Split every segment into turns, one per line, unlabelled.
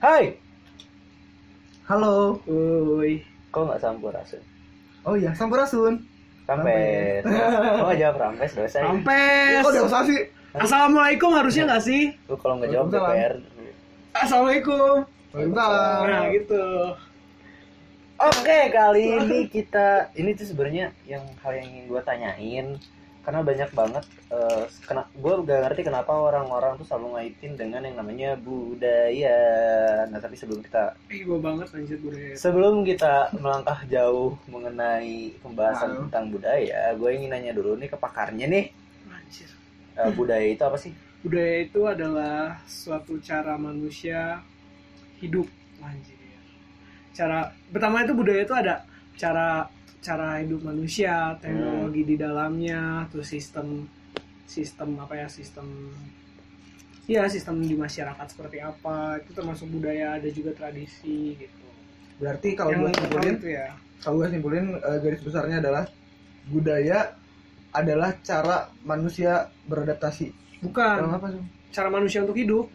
Hai,
Halo.
Woi.
kok nggak sampurasun?
Oh iya, Sampurasun.
Rampes. Kok nggak jawab rampes dosa ya?
Sampes.
Kok usah sih?
Assalamualaikum harusnya nggak sih?
Lu kalau nggak jawab. DPR.
Assalamualaikum.
Waalaikumsalam.
Nah gitu.
Oke, kali ini kita ini tuh sebenarnya yang hal yang ingin gue tanyain karena banyak banget eh kena gue gak ngerti kenapa orang-orang tuh selalu ngaitin dengan yang namanya budaya. Nah, tapi sebelum kita
gue banget anjir budaya.
sebelum kita melangkah jauh mengenai pembahasan
Wow.
tentang budaya, gue ingin nanya dulu nih ke pakarnya nih,
Anjir.
eh, budaya itu apa sih?
Budaya itu adalah suatu cara manusia hidup. Anjir. Cara pertama itu budaya itu ada cara cara hidup manusia, teknologi di dalamnya, terus sistem sistem apa ya sistem ya sistem di masyarakat seperti apa itu termasuk budaya ada juga tradisi gitu
Berarti kalau gue simpulin,
itu ya
kalau gue simpulin eh, garis besarnya adalah budaya adalah cara manusia beradaptasi.
bukan
apa sih?
cara manusia untuk hidup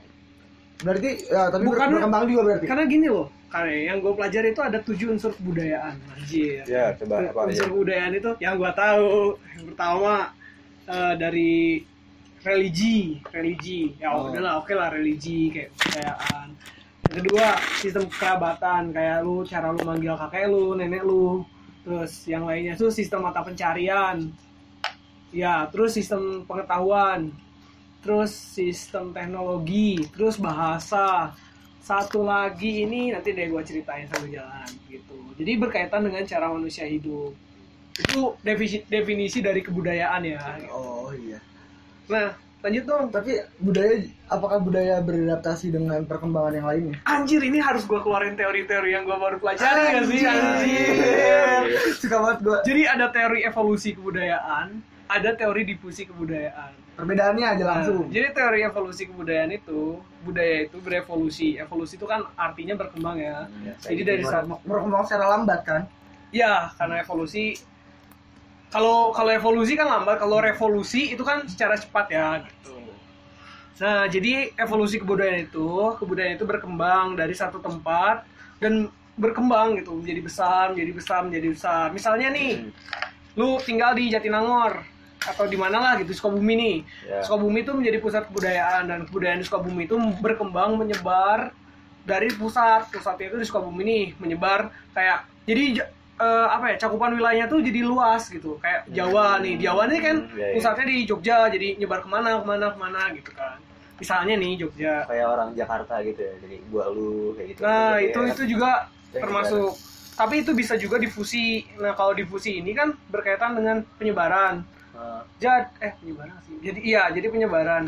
Berarti ya, tapi
Bukan-
ber- berkembang juga berarti.
karena gini loh yang gue pelajari itu ada tujuh unsur kebudayaan anjir.
Ya, coba apa aja?
unsur kebudayaan itu yang gue tahu. Yang pertama eh, dari religi religi. Ya
Oh.
udahlah oke lah religi kayak kebudayaan. Yang kedua sistem kerabatan kayak lu cara lu manggil kakek lu nenek lu. Terus yang lainnya itu sistem mata pencarian. Ya terus sistem pengetahuan. Terus sistem teknologi. Terus bahasa satu lagi ini nanti deh gue ceritain sambil jalan gitu jadi berkaitan dengan cara manusia hidup itu definisi definisi dari kebudayaan ya
Oh iya.
nah lanjut dong
Tapi budaya apakah budaya beradaptasi dengan perkembangan yang lainnya?
anjir ini harus gue keluarin teori-teori yang gue baru pelajari gak sih
Anjir.
anjir
Suka banget gue.
jadi ada teori evolusi kebudayaan ada teori difusi kebudayaan
Perbedaannya aja langsung.
Nah, jadi teori evolusi kebudayaan itu budaya itu berevolusi evolusi itu kan artinya berkembang ya jadi dari saat
berkembang secara lambat kan?
Ya, karena evolusi kalau kalau evolusi kan lambat, kalau revolusi itu kan secara cepat ya gitu. Nah, jadi evolusi kebudayaan itu, kebudayaan itu berkembang dari satu tempat dan berkembang gitu, menjadi besar, menjadi besar, menjadi besar. Misalnya nih, lu tinggal di Jatinangor atau di mana lah gitu, Sukabumi nih.
Ya.
Sukabumi itu menjadi pusat kebudayaan dan kebudayaan di Sukabumi itu berkembang menyebar dari pusat pusatnya itu di Sukabumi nih menyebar kayak jadi eh, apa ya cakupan wilayahnya tuh jadi luas gitu kayak Jawa nih Jawa nih kan
Hmm, iya, iya.
pusatnya di Jogja jadi nyebar ke mana ke mana ke mana gitu kan misalnya nih Jogja
Kayak orang Jakarta gitu ya, jadi gua lu kayak gitu.
nah
Gitu
itu
ya.
itu juga
Yang
termasuk tapi itu bisa juga difusi nah kalau difusi ini kan berkaitan dengan penyebaran Jad, eh penyebaran sih. Jadi iya, jadi penyebaran.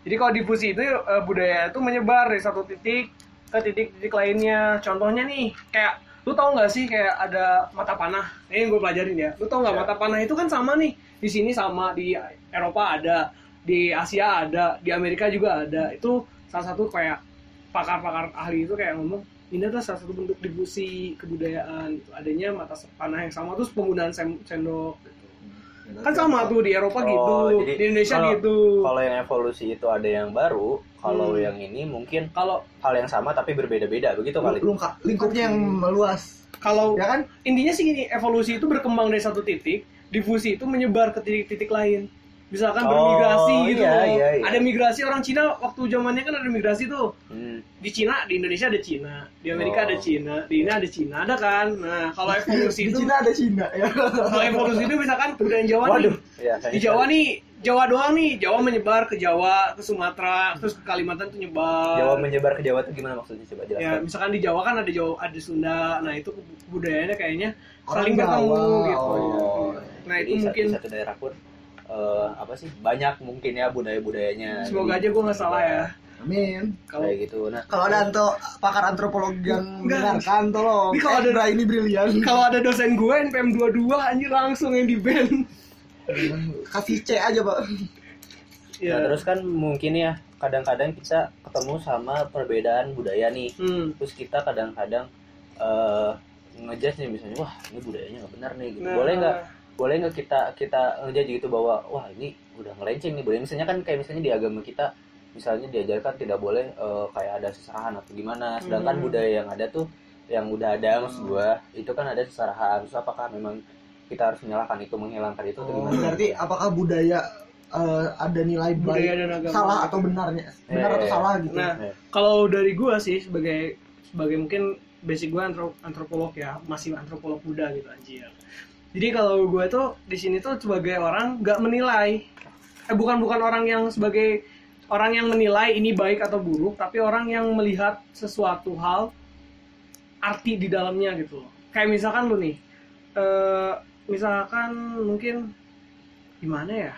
Jadi kalau difusi itu eh, budaya itu menyebar dari satu titik ke titik-titik lainnya. Contohnya nih, kayak lu tau nggak sih kayak ada mata panah? Ini yang gue pelajarin ya. Lu tau nggak
Ya.
mata panah itu kan sama nih. Di sini sama di Eropa ada, di Asia ada, di Amerika juga ada. Itu salah satu kayak pakar-pakar ahli itu kayak ngomong ini adalah salah satu bentuk difusi kebudayaan gitu. adanya mata panah yang sama terus penggunaan sendok kan sama tuh di Eropa
Oh,
gitu
jadi
di Indonesia
kalau-
gitu
Kalau yang evolusi itu ada yang baru, kalau
Hmm.
yang ini mungkin
kalau
hal yang sama tapi berbeda-beda begitu kali.
Lengkap, lingkupnya yang meluas.
kalau
Ya kan?
intinya sih gini evolusi itu berkembang dari satu titik difusi itu menyebar ke titik-titik lain misalkan
Oh,
bermigrasi gitu
iya, iya, iya.
ada migrasi orang Cina waktu zamannya kan ada migrasi tuh.
Hmm.
di Cina di Indonesia ada Cina di
Oh.
Amerika ada Cina di ini ada Cina ada kan? Nah kalau evolusi
Di
itu
Cina ada Cina ya.
kalau evolusi itu misalkan kebudayaan Jawa nih.
Waduh, ya,
di Jawa nih Jawa doang nih. Jawa menyebar ke Jawa ke Sumatera terus ke Kalimantan tuh nyebar.
Jawa menyebar ke Jawa itu gimana maksudnya? Coba
ya
jelaskan.
misalkan di Jawa kan ada Jawa ada Sunda. Nah itu budayanya kayaknya saling bertemu gitu.
Oh,
nah
jadi
itu
satu-
mungkin
satu daerah pun eh, apa sih banyak mungkin ya budaya-budayanya.
semoga
Jadi,
aja gue nggak salah ya
Amin.
kalau
Kayak gitu. Nah,
Kalau ada anto pakar antropologi yang mendengarkan tolong.
Kalau ada-
Endra ini brilian.
kalau ada dosen gue NPM 22 anjir langsung yang di band
kasih C aja, Pak.
ya
nah, terus kan mungkin ya kadang-kadang kita ketemu sama perbedaan budaya nih.
hmm.
Terus kita kadang-kadang eh ngejudge nih misalnya wah ini budayanya nggak benar nih gitu.
Nah,
Boleh nggak boleh nggak kita kita ngejudge gitu bahwa wah ini udah ngelenceng nih budaya misalnya kan kayak misalnya di agama kita misalnya diajarkan tidak boleh eh, kayak ada seserahan atau gimana sedangkan
Hmm.
budaya yang ada tuh yang udah ada maksud gua itu kan ada seserahan terus apakah memang kita harus menyalahkan itu menghilangkan itu atau
Oh,
gimana
berarti apakah budaya eh, ada nilai
budaya
baik
dan agama
salah atau benarnya benar
Eh,
atau
eh.
salah gitu
Nah,
Ya.
kalau dari gua sih sebagai sebagai mungkin basic gua antro- antropolog ya, masih antropolog muda gitu anjir. Jadi kalau gua tuh di sini tuh sebagai orang nggak menilai eh bukan bukan orang yang sebagai orang yang menilai ini baik atau buruk, tapi orang yang melihat sesuatu hal arti di dalamnya gitu loh. Kayak misalkan lu nih, eh misalkan mungkin gimana ya?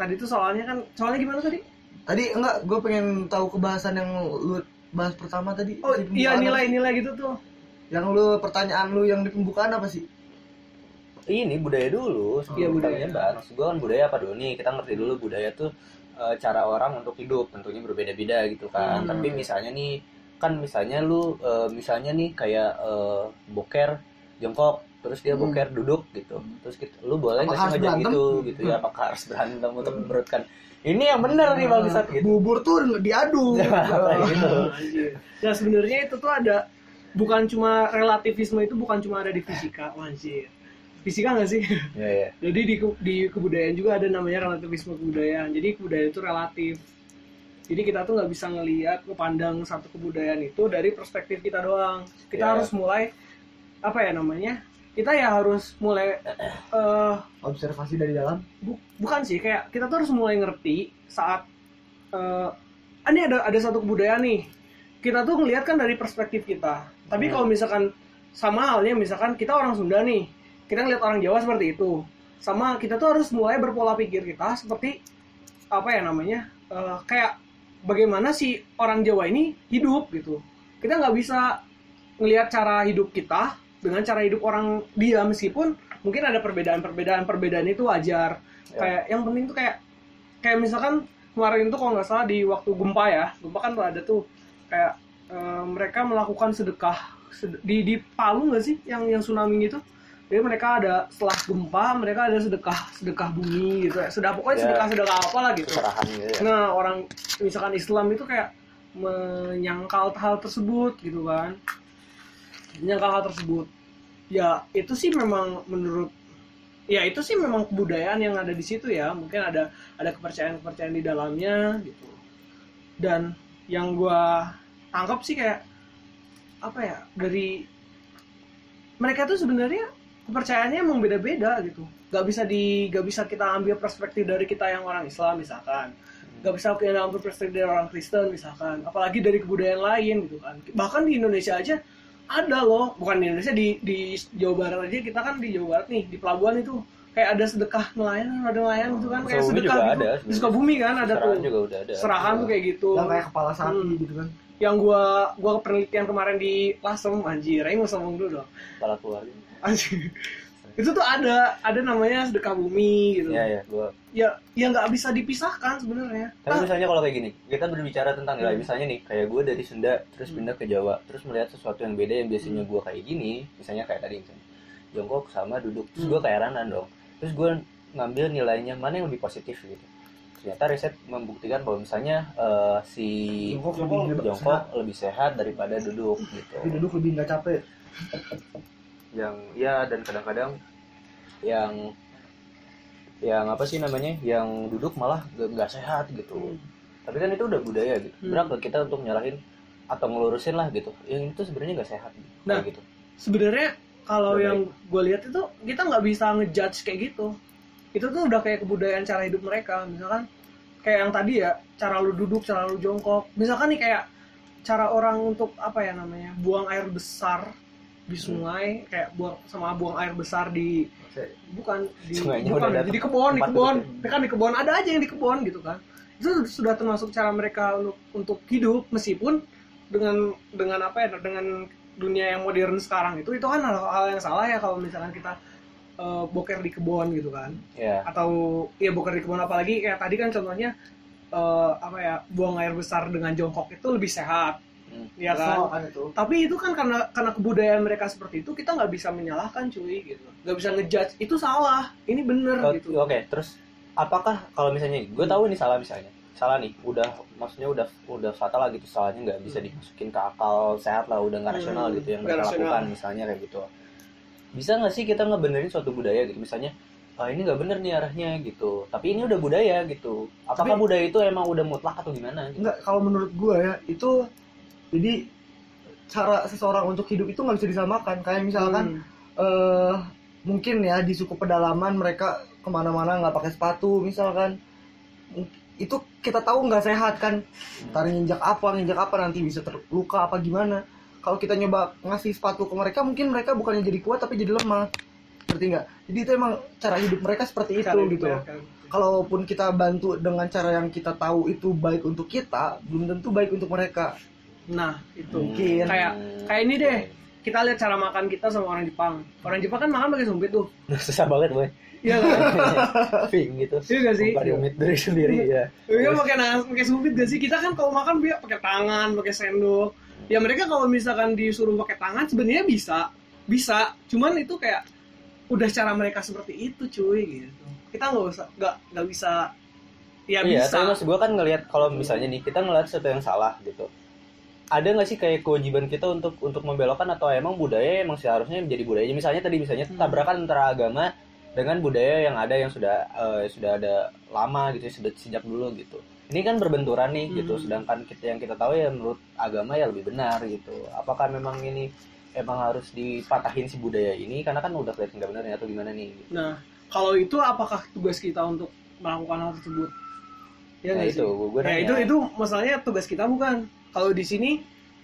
Tadi tuh soalnya kan, soalnya gimana tadi?
tadi enggak gue pengen tahu kebahasan yang lu bahas pertama tadi
Oh iya nilai-nilai gitu tuh.
yang lu pertanyaan lu yang di pembukaan apa sih
ini budaya dulu
Iya,
sebelum kita
budaya.
menyebar maksud gue kan budaya apa dulu nih kita ngerti dulu budaya tuh eh, cara orang untuk hidup tentunya berbeda-beda gitu kan
Hmm.
tapi misalnya nih kan misalnya lu eh, misalnya nih kayak eh, boker jongkok terus dia
Hmm.
boker duduk gitu terus kita, lu boleh nggak sih ngajak
berantem?
gitu gitu ya apakah harus berantem untuk memperutkan ini yang benar nih bangsat gitu
bubur tuh diadu
Kayak gitu
Anjir. Nah sebenarnya itu tuh ada bukan cuma relativisme itu bukan cuma ada di fisika, Wah, anjir. Fisika nggak sih?
ya ya
Jadi di di kebudayaan juga ada namanya relativisme kebudayaan. Jadi kebudayaan itu relatif. Jadi kita tuh nggak bisa ngelihat memandang satu kebudayaan itu dari perspektif kita doang. Kita
Ya.
harus mulai apa ya namanya? Kita ya harus mulai eh
observasi dari dalam
Bu- bukan sih kayak kita tuh harus mulai ngerti saat eh ini ada ada satu kebudayaan nih kita tuh ngelihat kan dari perspektif kita tapi
Hmm.
kalau misalkan sama halnya misalkan kita orang Sunda nih kita ngelihat orang Jawa seperti itu. Sama kita tuh harus mulai berpola pikir kita seperti apa ya namanya eh, kayak bagaimana si orang Jawa ini hidup gitu. Kita nggak bisa ngelihat cara hidup kita dengan cara hidup orang dia meskipun mungkin ada perbedaan-perbedaan. Perbedaan itu wajar.
Ya.
kayak yang penting tuh kayak kayak misalkan kemarin tuh kalau nggak salah di waktu gempa ya gempa kan tuh ada tuh kayak eh, mereka melakukan sedekah sed- di di Palu nggak sih yang yang tsunami itu jadi mereka ada setelah gempa mereka ada sedekah sedekah bumi gitu ya sudah pokoknya
Ya.
sedekah sedekah apa lah gitu
gitu ya
Nah, orang misalkan Islam itu kayak menyangkal hal tersebut gitu kan. Menyangkal hal tersebut. Ya, itu sih memang menurut ya itu sih memang kebudayaan yang ada di situ ya. Mungkin ada ada kepercayaan-kepercayaan di dalamnya gitu. Dan yang gua tangkap sih kayak apa ya? Dari mereka tuh sebenarnya kepercayaannya emang beda-beda gitu. Gak bisa di gak bisa kita ambil perspektif dari kita yang orang Islam misalkan. Nggak bisa kita ambil perspektif dari orang Kristen misalkan. Apalagi dari kebudayaan lain gitu kan. Bahkan di Indonesia aja ada loh. Bukan di Indonesia di di Jawa Barat aja. Kita kan di Jawa Barat nih di pelabuhan itu kayak ada sedekah nelayan ada nelayan gitu kan. Kayak
Sukabumi
sedekah
juga
gitu.
ada
di. Sukabumi kan ada
Keserahan
tuh.
juga udah ada.
Serahan tuh kayak gitu.
Yang kayak kepala sapi
Hmm.
gitu kan.
Yang gua gua penelitian kemarin di Lasem anjir. Ayo mau sombong dulu dong.
Kepala keluarga
itu tuh ada ada namanya sedekah bumi gitu
ya ya gua
ya ya nggak bisa dipisahkan sebenarnya
Tapi
Ah,
misalnya kalau kayak gini, kita berbicara tentang nilai.
Hmm.
Misalnya nih, kayak gue dari Sunda terus
Hmm.
pindah ke Jawa, terus melihat sesuatu yang beda yang biasanya gue kayak gini, misalnya kayak tadi misalnya jongkok sama duduk, terus
Hmm.
gue kayak ranan dong. Terus gue ngambil nilainya mana yang lebih positif gitu. Ternyata riset membuktikan bahwa misalnya eh, si
Jongkok lebih
jongkok lebih sehat daripada duduk gitu.
tapi duduk lebih nggak capek
Yang ya dan kadang-kadang yang yang apa sih namanya yang duduk malah gak, nggak sehat gitu
Hmm.
tapi kan itu udah budaya gitu
Hmm.
berat buat kita untuk nyalahin atau ngelurusin lah gitu yang itu sebenarnya nggak sehat gitu.
Nah.
Kayak gitu
sebenarnya kalau yang gue lihat itu kita nggak bisa ngejudge kayak gitu itu tuh udah kayak kebudayaan cara hidup mereka misalkan kayak yang tadi ya cara lu duduk cara lu jongkok misalkan nih kayak cara orang untuk apa ya namanya buang air besar di
Hmm.
sungai kayak buang sama buang air besar di bukan di
Sungainya
bukan
udah
di kebun di
duduknya.
kan di kebun ada aja yang di kebun gitu kan. Itu sudah termasuk cara mereka untuk, untuk hidup meskipun dengan dengan apa ya dengan dunia yang modern sekarang itu itu kan hal, hal yang salah ya kalau misalkan kita eh, boker di kebun gitu kan.
Ya
atau ya boker di kebun apalagi kayak tadi kan contohnya eh, apa ya buang air besar dengan jongkok itu lebih sehat
Hmm.
ya kan?
kan itu.
Tapi itu kan karena karena kebudayaan mereka seperti itu kita nggak bisa menyalahkan cuy gitu. Nggak bisa ngejudge itu salah ini bener
Oh,
gitu.
oke terus apakah kalau misalnya gue tahu ini salah misalnya. Salah nih udah maksudnya udah udah fatal lah gitu salahnya nggak bisa dimasukin ke akal sehat lah udah nggak rasional
Hmm,
gitu yang
nggak
mereka
rasional.
lakukan misalnya kayak gitu. Bisa nggak sih kita ngebenerin suatu budaya gitu? Misalnya ah, ini nggak bener nih arahnya gitu. Tapi ini udah budaya gitu. Apakah
Tapi-
budaya itu emang udah mutlak atau gimana gitu?
Enggak, kalau menurut gua ya itu jadi cara seseorang untuk hidup itu nggak bisa disamakan. Kayak misalkan
Hmm.
eh mungkin ya di suku pedalaman mereka ke mana-mana nggak pakai sepatu misalkan. Itu kita tahu nggak sehat kan? Ntar nginjak apa nginjak apa nanti bisa terluka apa gimana. Kalau kita nyoba ngasih sepatu ke mereka mungkin mereka bukannya jadi kuat tapi jadi lemah. Ngerti nggak? Jadi itu emang cara hidup mereka seperti itu
Cara
gitu
mereka.
kalaupun kita bantu dengan cara yang kita tahu itu baik untuk kita belum tentu baik untuk mereka
nah itu
Mungkin.
kayak kayak ini deh kita lihat cara makan kita sama orang Jepang orang Jepang kan makan pakai sumpit tuh
susah banget boy
iya kan
Ping gitu
Iya nggak sih?
Bukan rumit dari sendiri ya
Iya pakai nas, pakai sumpit gak sih? Kita kan kalau makan dia pakai tangan, pakai sendok. Ya mereka kalau misalkan disuruh pakai tangan sebenarnya bisa, bisa. Cuman itu kayak udah cara mereka seperti itu cuy gitu. Kita nggak usah, nggak nggak bisa. Ya
iya
bisa.
tapi maksud gue kan ngelihat kalau misalnya nih kita ngelihat sesuatu yang salah gitu ada nggak sih kayak kewajiban kita untuk untuk membelokkan atau emang budaya emang seharusnya menjadi budaya misalnya tadi misalnya
Hmm.
tabrakan antara agama dengan budaya yang ada yang sudah eh, sudah ada lama gitu sudah sejak dulu gitu ini kan berbenturan nih gitu
Hmm.
sedangkan kita yang kita tahu ya menurut agama ya lebih benar gitu apakah memang ini emang harus dipatahin si budaya ini karena kan udah kelihatan nggak benar ya atau gimana nih gitu.
Nah, kalau itu apakah tugas kita untuk melakukan hal tersebut? Ya
nah itu
sih?
gue
Ya itu itu masalahnya tugas kita bukan. Kalau di sini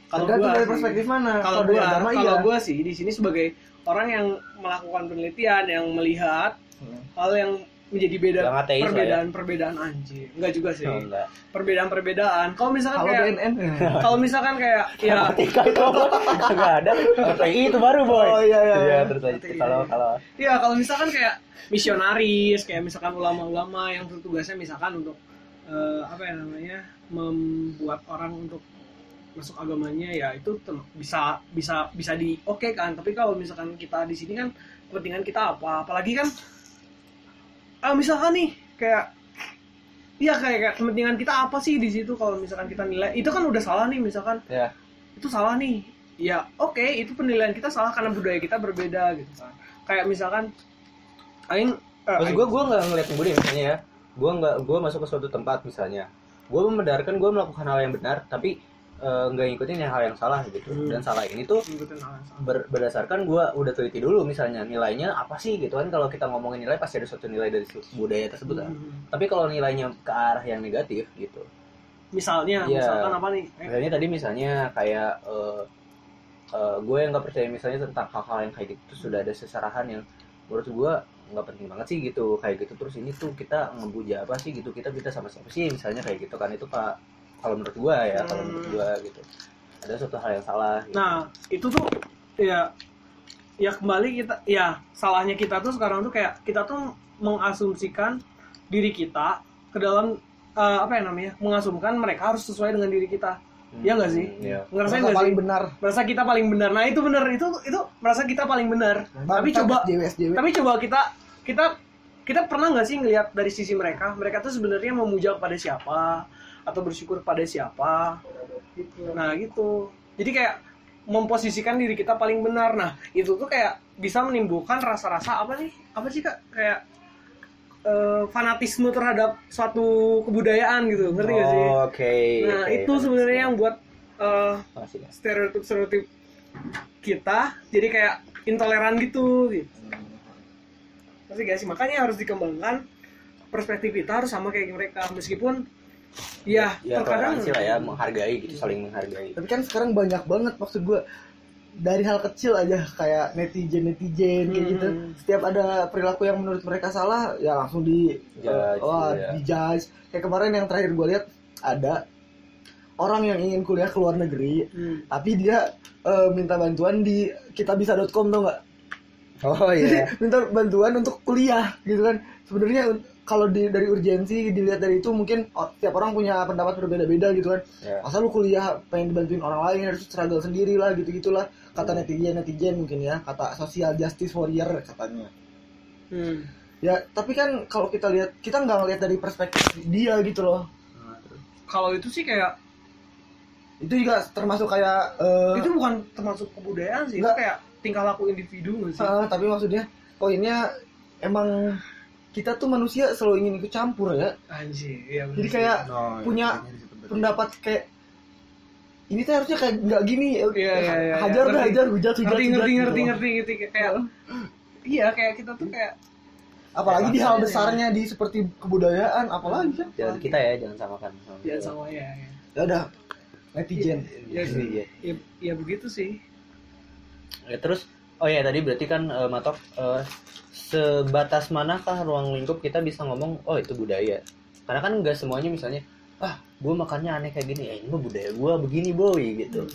kalau gua
dari
sih-
perspektif mana
kalau
agama
kalau
iya
gua sih di sini sebagai orang yang melakukan penelitian yang melihat
Hmm.
hal yang menjadi beda
ateis lah ya.
perbedaan perbedaan anjir enggak juga sih
Oh, enggak.
perbedaan perbedaan kalau misalkan
kalau
kayak
BNN
kalau misalkan kayak ya
Matematika itu nggak ada. Itu baru boy.
Oh, iya, iya, iya.
terus aja
Matematika,
kalau
iya.
kalau
ya kalau misalkan kayak misionaris kayak misalkan ulama-ulama yang tugasnya misalkan untuk eh, apa ya namanya membuat orang untuk masuk agamanya ya itu bisa bisa bisa di oke kan. Tapi kalau misalkan kita di sini kan kepentingan kita apa? Apalagi kan ah misalkan nih kayak Iya kayak, kayak kepentingan kita apa sih di situ kalau misalkan kita nilai? Itu kan udah salah nih misalkan.
Ya
itu salah nih. Ya oke itu penilaian kita salah karena budaya kita berbeda gitu kan. Kayak misalkan aing eh,
maksud gue gue nggak ngeliat budi misalnya ya. Gue nggak gue masuk ke suatu tempat misalnya. Gue membenarkan gue melakukan hal yang benar tapi eh, nggak ngikutin yang hal yang salah gitu
Hmm.
dan salah ini tuh
salah.
ber- berdasarkan gue udah teliti dulu misalnya nilainya apa sih gitu kan kalau kita ngomongin nilai pasti ada suatu nilai dari budaya tersebut kan.
Hmm.
tapi kalau nilainya ke arah yang negatif gitu
misalnya
Iya.
misalkan apa nih Eh,
misalnya tadi misalnya kayak eh eh, gue yang nggak percaya misalnya tentang hal-hal yang kayak gitu terus sudah ada seserahan yang menurut gue nggak penting banget sih gitu kayak gitu terus ini tuh kita ngebuja apa sih gitu kita kita sama siapa sih misalnya kayak gitu kan itu pak kalau menurut gue ya kalau menurut gue gitu. Ada suatu hal yang salah gitu.
nah itu tuh ya ya kembali kita ya salahnya kita tuh sekarang tuh kayak kita tuh mengasumsikan diri kita ke dalam eh, apa ya namanya mengasumkan mereka harus sesuai dengan diri kita. Iya nggak sih?
Hmm, iya.
ngerasain
Merasa
nggak
paling
sih
benar.
Merasa kita paling benar. Nah itu benar itu itu merasa kita paling benar. Tapi
Bangsat,
coba
SJW SJW
tapi coba kita kita kita pernah nggak sih ngelihat dari sisi mereka? Mereka tuh sebenarnya memuja kepada siapa atau bersyukur pada siapa nah gitu. Jadi kayak memposisikan diri kita paling benar. Nah itu tuh kayak bisa menimbulkan rasa-rasa apa nih apa sih kak? Kayak eh, fanatisme terhadap suatu kebudayaan gitu. Ngerti gak sih?
Oh, oke
nah
oke.
itu sebenarnya yang buat eh,
Makasih, Mas.
stereotip stereotip kita jadi kayak intoleran gitu gitu. Ngerti gak sih? Makanya harus dikembangkan perspektif kita harus sama kayak mereka. Meskipun ya,
ya
terkadang
toleransi lah ya menghargai gitu saling menghargai
tapi kan sekarang banyak banget maksud gue dari hal kecil aja kayak netizen netizen kayak
Hmm.
gitu setiap ada perilaku yang menurut mereka salah ya langsung di
Judge,
wah
iya.
dijudge kayak kemarin yang terakhir gue lihat ada orang yang ingin kuliah ke luar negeri
Hmm.
tapi dia eh, minta bantuan di kitabisa.com tau nggak
oh iya
minta bantuan untuk kuliah gitu kan sebenarnya kalau di, dari urgensi dilihat dari itu mungkin oh, tiap orang punya pendapat berbeda-beda gitu kan
Ya.
masa lu kuliah pengen dibantuin orang lain harus struggle sendiri lah gitu gitulah kata netizen netizen mungkin ya kata social justice warrior katanya
Hmm.
ya tapi kan kalau kita lihat kita nggak ngelihat dari perspektif dia gitu loh
kalau itu sih kayak
itu juga termasuk kayak eh,
itu bukan termasuk kebudayaan sih itu
Enggak.
kayak tingkah laku individu sih
eh, tapi maksudnya poinnya emang kita tuh manusia selalu ingin ikut campur ya.
Anjir iya bener
jadi kayak
Oh,
punya pendapat kayak ini tuh harusnya kayak nggak gini
Iya, iya, iya,
hajar
iya.
dah hajar hujat hujat
ngerti ngerti
gitu.
ngerti ngerti ngerti. Kayak iya kayak kita tuh kayak
apalagi di hal
Iya, iya.
besarnya di seperti kebudayaan apalagi kan.
Jangan kita ya jangan samakan. Sama
ya sama ya ya
ya udah netizen.
Ya,
Iya.
ya, ya begitu sih.
Ya, terus oh ya tadi berarti kan eh, matok eh, sebatas manakah ruang lingkup kita bisa ngomong oh itu budaya. Karena kan nggak semuanya misalnya ah gue makannya aneh kayak gini. Ya ini mah budaya gue begini boy gitu.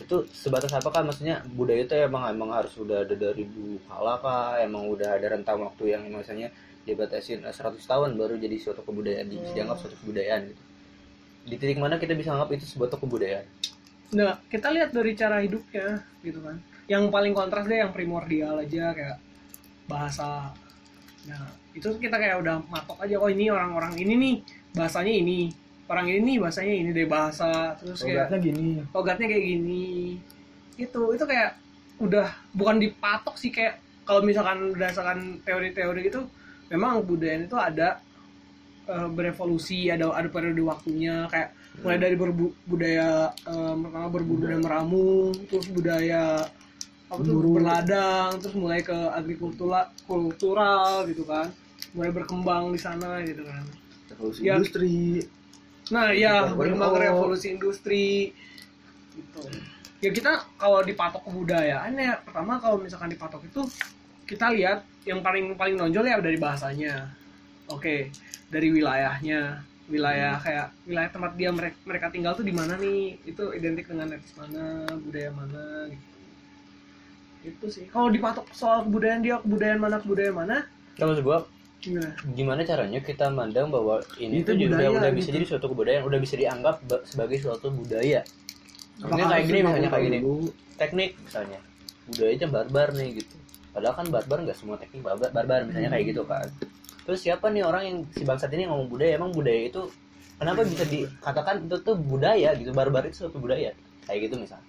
Itu sebatas apa kan maksudnya budaya itu emang emang harus udah ada dari dulu kala kah? Emang udah ada rentang waktu yang misalnya dibatasin eh, 100 tahun baru jadi suatu kebudayaan bisa dianggap suatu kebudayaan gitu. Di titik mana kita bisa anggap itu sebuah kebudayaan?
Nah, kita lihat dari cara hidupnya gitu kan. Yang paling kontras deh yang primordial aja kayak bahasa. Nah, itu kita kayak udah matok aja oh ini orang-orang ini nih bahasanya ini. Orang ini nih bahasanya ini deh bahasa. Terus kayak
Logatnya gini
logatnya kayak gini. Itu itu kayak udah bukan dipatok sih kayak kalau misalkan berdasarkan teori-teori itu memang budaya itu ada eh, berevolusi ada ada periode waktunya kayak mulai dari berbu- budaya eh, pertama berburu dan meramu terus budaya apa tuh berladang terus mulai ke agrikultura kultural gitu kan mulai berkembang di sana gitu kan
revolusi
Ya.
industri
Nah, ya berkembang revolusi industri gitu. Ya kita kalau dipatok kebudayaan ya pertama kalau misalkan dipatok itu kita lihat yang paling paling nonjol ya dari bahasanya. Oke, dari wilayahnya. Wilayah kayak wilayah tempat dia mereka, mereka tinggal tuh di mana nih? Itu identik dengan etnis mana, budaya mana gitu. Itu sih. Kalau dipatok soal kebudayaan dia kebudayaan mana kebudayaan mana?
kalau gua
Gimana?
gimana caranya kita mandang bahwa ini
Itu
tuh juga
budaya,
udah bisa
gitu.
jadi suatu kebudayaan udah bisa dianggap ba- sebagai suatu budaya. Ini kayak gini misalnya kayak gini. teknik misalnya. Budayanya barbar nih gitu. Padahal kan barbar nggak semua teknik barbar, barbar misalnya kayak gitu kan. Terus siapa nih orang yang si bangsat ini ngomong budaya? Emang budaya itu kenapa bisa dikatakan itu tuh budaya gitu? Barbar itu suatu budaya kayak gitu misal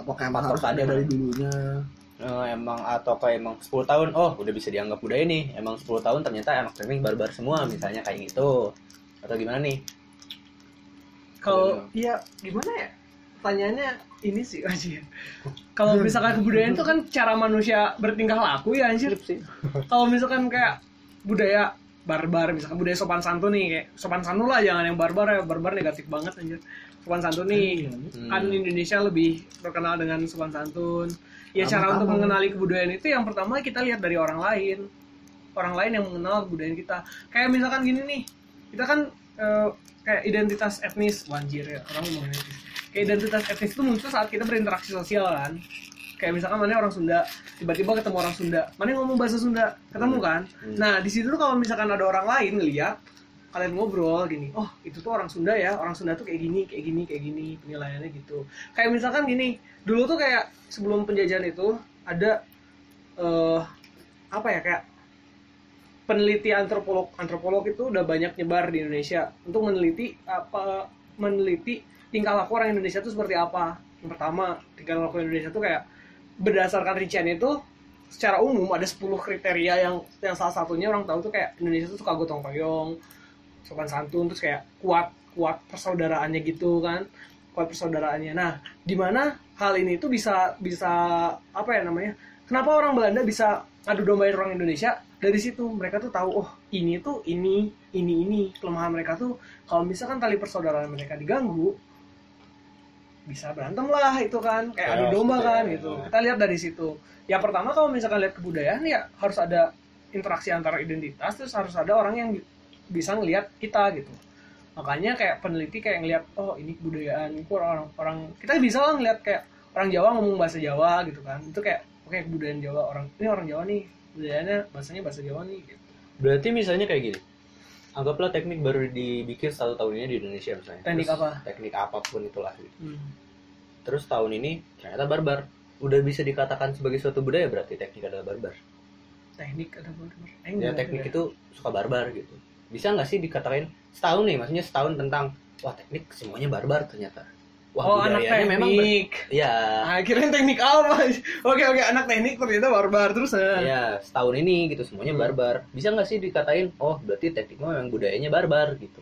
apakah emang harus ada dari dulunya?
Eh, emang atau kayak emang 10 tahun? Oh udah bisa dianggap budaya nih. Emang 10 tahun ternyata anak teknik barbar semua misalnya kayak gitu. Atau gimana nih?
Kalau iya. gimana ya? Pertanyaannya ini sih anjir. Kalau misalkan kebudayaan itu kan cara manusia bertingkah laku ya anjir. Kalau misalkan kayak budaya barbar misalkan budaya sopan santun nih kayak sopan santun lah jangan yang barbar ya barbar negatif banget anjir. Sopan santun nih
Hmm.
kan Indonesia lebih terkenal dengan sopan santun. Ya
Aman,
cara untuk
aman.
mengenali kebudayaan itu yang pertama kita lihat dari orang lain. Orang lain yang mengenal kebudayaan kita. Kayak misalkan gini nih kita kan eh, kayak identitas etnis wanjir ya orang ngomong etnis. Kayak identitas etnis itu muncul saat kita berinteraksi sosial kan kayak misalkan mana orang Sunda tiba-tiba ketemu orang Sunda. Mana ngomong bahasa Sunda? Ketemu kan?
Hmm.
nah di situ tuh kalau misalkan ada orang lain ngeliat kalian ngobrol gini oh itu tuh orang Sunda ya orang Sunda tuh kayak gini kayak gini kayak gini penilaiannya gitu. Kayak misalkan gini dulu tuh kayak sebelum penjajahan itu ada eh apa ya kayak peneliti antropolog antropolog itu udah banyak nyebar di Indonesia untuk meneliti apa meneliti tingkah laku orang Indonesia itu seperti apa. Yang pertama tingkah laku Indonesia itu kayak berdasarkan rincian itu secara umum ada 10 kriteria yang yang salah satunya orang tahu tuh kayak Indonesia tuh suka gotong royong sopan santun terus kayak kuat kuat persaudaraannya gitu kan kuat persaudaraannya. Nah di mana hal ini tuh bisa bisa apa ya namanya kenapa orang Belanda bisa ngadu dombain orang Indonesia? Dari situ mereka tuh tahu oh ini tuh ini ini ini. Kelemahan mereka tuh kalau misalkan tali persaudaraan mereka diganggu bisa berantem lah itu kan. Kayak adu
Chaos
domba kan
ya.
gitu. kita lihat dari situ. Ya pertama kalau misalkan lihat kebudayaan ya harus ada interaksi antara identitas terus harus ada orang yang bi- bisa ngelihat kita gitu. Makanya kayak peneliti kayak ngelihat oh ini kebudayaan itu orang orang kita bisa lah ngelihat kayak orang Jawa ngomong bahasa Jawa gitu kan. Itu kayak oke kebudayaan Jawa orang ini orang Jawa nih budayaannya bahasanya bahasa Jawa nih gitu.
berarti misalnya kayak gini anggaplah teknik baru dibikin satu tahun ini di Indonesia misalnya.
Teknik
Terus
apa?
teknik apa pun itulah
Hmm.
terus tahun ini ternyata barbar. Udah bisa dikatakan sebagai suatu budaya berarti teknik adalah barbar.
Teknik ada barbar? Eh,
ya
enggak,
teknik
enggak.
itu suka barbar gitu. Bisa nggak sih dikatain setahun nih maksudnya setahun tentang wah teknik semuanya barbar ternyata wah
oh anak
budayanya memang ber-
teknik.
Ya
akhirnya teknik apa? Oke oke anak teknik ternyata barbar terus
ya setahun ini gitu semuanya
Hmm.
barbar. Bisa nggak sih dikatain oh berarti teknik mah memang budayanya barbar gitu.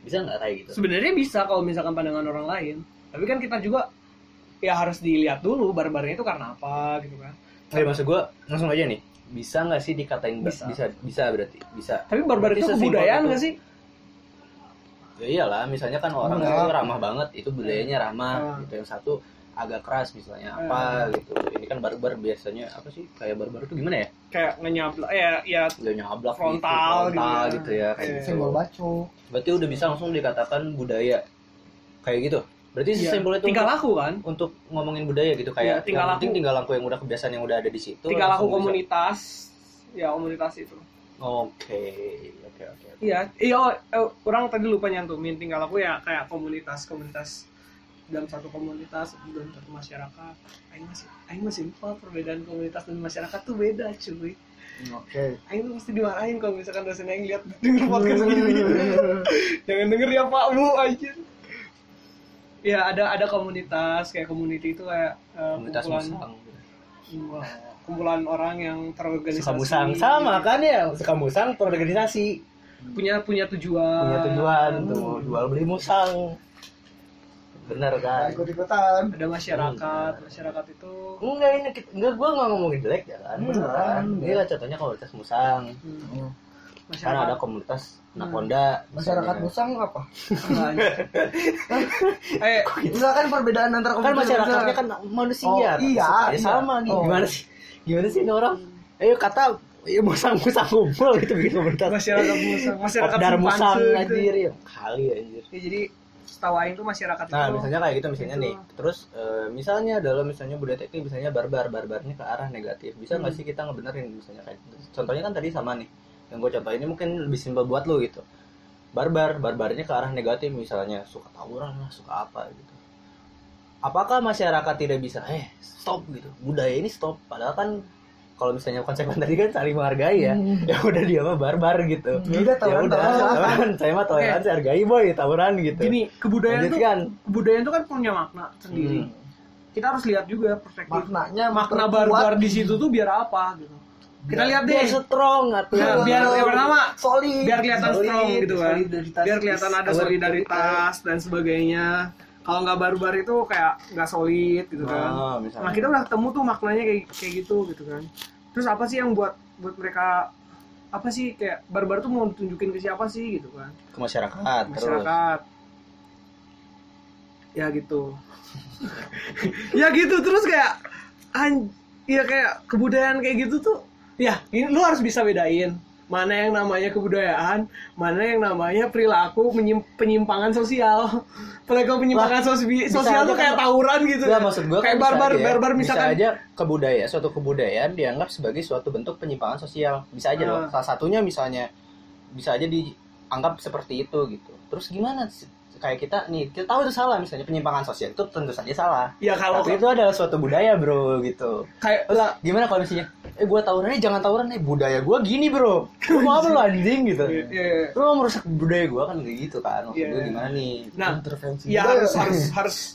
Bisa nggak kayak gitu?
Sebenarnya bisa kalau misalkan pandangan orang lain. Tapi kan kita juga ya harus dilihat dulu barbarnya itu karena apa gitu kan.
Oke, maksud gue langsung aja nih. Bisa nggak sih dikatain
Bisa.
bisa bisa berarti bisa.
Tapi barbar itu kebudayaan nggak sih
ya iyalah misalnya kan orang
Enggak.
itu ramah banget itu budayanya ramah
Ah.
gitu yang satu agak keras misalnya
Ah.
apa gitu ini kan barbar biasanya apa sih kayak barbar itu gimana ya
kayak ngenyabla ya ya
udah nyablak
Frontal
gitu, frontal
gitu
gitu,
ya.
ya kayak
Iya.
gitu.
Senggol baco.
berarti udah bisa langsung dikatakan budaya kayak gitu berarti
ya,
sesimpel itu
tinggal laku kan
untuk ngomongin budaya gitu kayak
Iya, tinggal
yang penting
laku.
tinggal laku yang udah kebiasaan yang udah ada di situ
tinggal laku
langsung bisa.
komunitas ya komunitas itu
oke oke
iya iya oh, eh, orang tadi lupa nyantumin tinggal aku ya kayak komunitas komunitas dalam satu komunitas dalam satu masyarakat. Aing masih Aing masih lupa perbedaan komunitas dan masyarakat tuh beda cuy.
Oke.
Aing tuh mesti dimarahin kalau misalkan dosen Aing lihat denger podcast gini jangan denger ya Pak Bu aja ya ada ada komunitas kayak community itu kayak eh,
komunitas
kumpulan
musang.
Wah, kumpulan orang yang terorganisasi.
Suka musang. Sama kan ya? Suka musang terorganisasi
punya punya tujuan.
Punya tujuan tuh jual beli musang. Bener kan?
Ikut ikutan.
ada masyarakat masyarakat itu.
Enggak ini kita- enggak gua nggak ngomongin jelek ya kan?
Beneran.
ini lah contohnya komunitas musang.
Hmm,
kan
masyarakat
ada komunitas nakonda
Masyarakat
misalnya.
musang apa?
eh
Misalkan perbedaan antara
kan
komunitas
masyarakatnya
dan
kan manusia.
Oh, iya,
Ya,
iya.
sama gitu
Oh.
gimana sih? Gimana sih ini orang? Ayo kata ya musang musang kumpul gitu bikin komunitas
masyarakat musang masyarakat
Kopdar musang
gitu.
anjir ya kali anjir
Ya, jadi setahu Aing tuh masyarakat
Nah,
itu
misalnya kayak gitu misalnya
Gitu.
nih. Terus eh, misalnya dalam misalnya budaya teknik misalnya barbar, barbarnya ke arah negatif. Bisa nggak
Hmm.
sih kita ngebenerin misalnya kayak gitu. Contohnya kan tadi sama nih. Yang gue contoh ini mungkin lebih simpel buat lo gitu. Barbar, barbarnya ke arah negatif misalnya suka tawuran lah, suka apa gitu. Apakah masyarakat tidak bisa eh stop gitu. Budaya ini stop. Padahal kan kalau misalnya konsepnya tadi kan saling menghargai ya. Ya udah dia mah barbar gitu.
Ya udah,
Ya
tawuran,
udah,
tawuran.
tawuran. Saya mah toleransi hargai boy, tawuran gitu.
gini kebudayaan tuh
Lanjutkan.
kebudayaan tuh kan punya makna sendiri
Hmm.
kita harus lihat juga perspektif
maknanya
makna barbar di situ tuh biar apa gitu kita lihat deh
Biar strong atuh.
Nah, biar yang pertama
solid
biar kelihatan
Solid,
strong gitu kan biar kelihatan ada solidaritas dan sebagainya kalau nggak baru-baru itu kayak nggak solid gitu kan.
Oh, misalnya.
nah kita udah ketemu tuh maknanya kayak kayak gitu gitu kan. Terus apa sih yang buat buat mereka apa sih kayak barbar tuh mau tunjukin ke siapa sih gitu kan.
Ke masyarakat, terus.
masyarakat. Ya gitu. Ya gitu terus kayak an ya kayak kebudayaan kayak gitu tuh ya ini lu harus bisa bedain mana yang namanya kebudayaan mana yang namanya perilaku penyimpangan sosial. Perilaku penyimpangan sosi-
bisa
sosial
aja
tuh kayak
kan-
tawuran gitu.
Nggak, maksud gua
kayak
kan bisa
barbar barbar
bisa
misalkan
aja kebudayaan suatu kebudayaan dianggap sebagai suatu bentuk penyimpangan sosial. Bisa aja loh.
Ah.
salah satunya misalnya bisa aja dianggap seperti itu gitu. Terus gimana sih? Kayak kita nih kita tahu itu salah misalnya penyimpangan sosial itu tentu saja salah.
Ya kalau
tapi itu adalah suatu budaya bro gitu.
Kayak
terus gimana kalau misalnya eh gua tawuran eh jangan tawuran eh budaya gua gini bro. Lu mau apa lu anjing gitu.
Ya,
lu mau merusak budaya gua kan kayak gitu kan
Iya.
gua gimana nih?
Nah
intervensi
ya harus harus harus.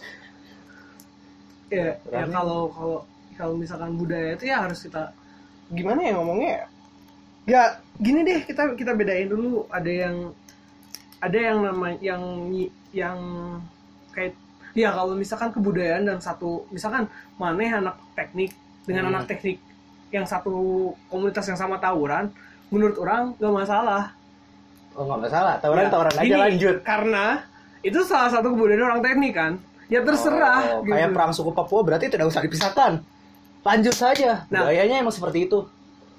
Ya, ya
Berani.
kalau kalau kalau misalkan budaya itu ya harus kita gimana ya ngomongnya? Ya ya gini deh kita kita bedain dulu ada yang ada yang nama yang yang kayak ya kalau misalkan kebudayaan dan satu misalkan maneh anak teknik dengan
Hmm.
anak teknik yang satu komunitas yang sama tawuran menurut orang gak masalah
oh nggak masalah tawuran
Ya,
tawuran aja lanjut
karena itu salah satu kebudayaan orang teknik kan ya terserah
Oh,
gitu.
Kayak perang suku Papua berarti tidak usah dipisahkan. Lanjut saja.
Nah.
Budayanya emang seperti itu.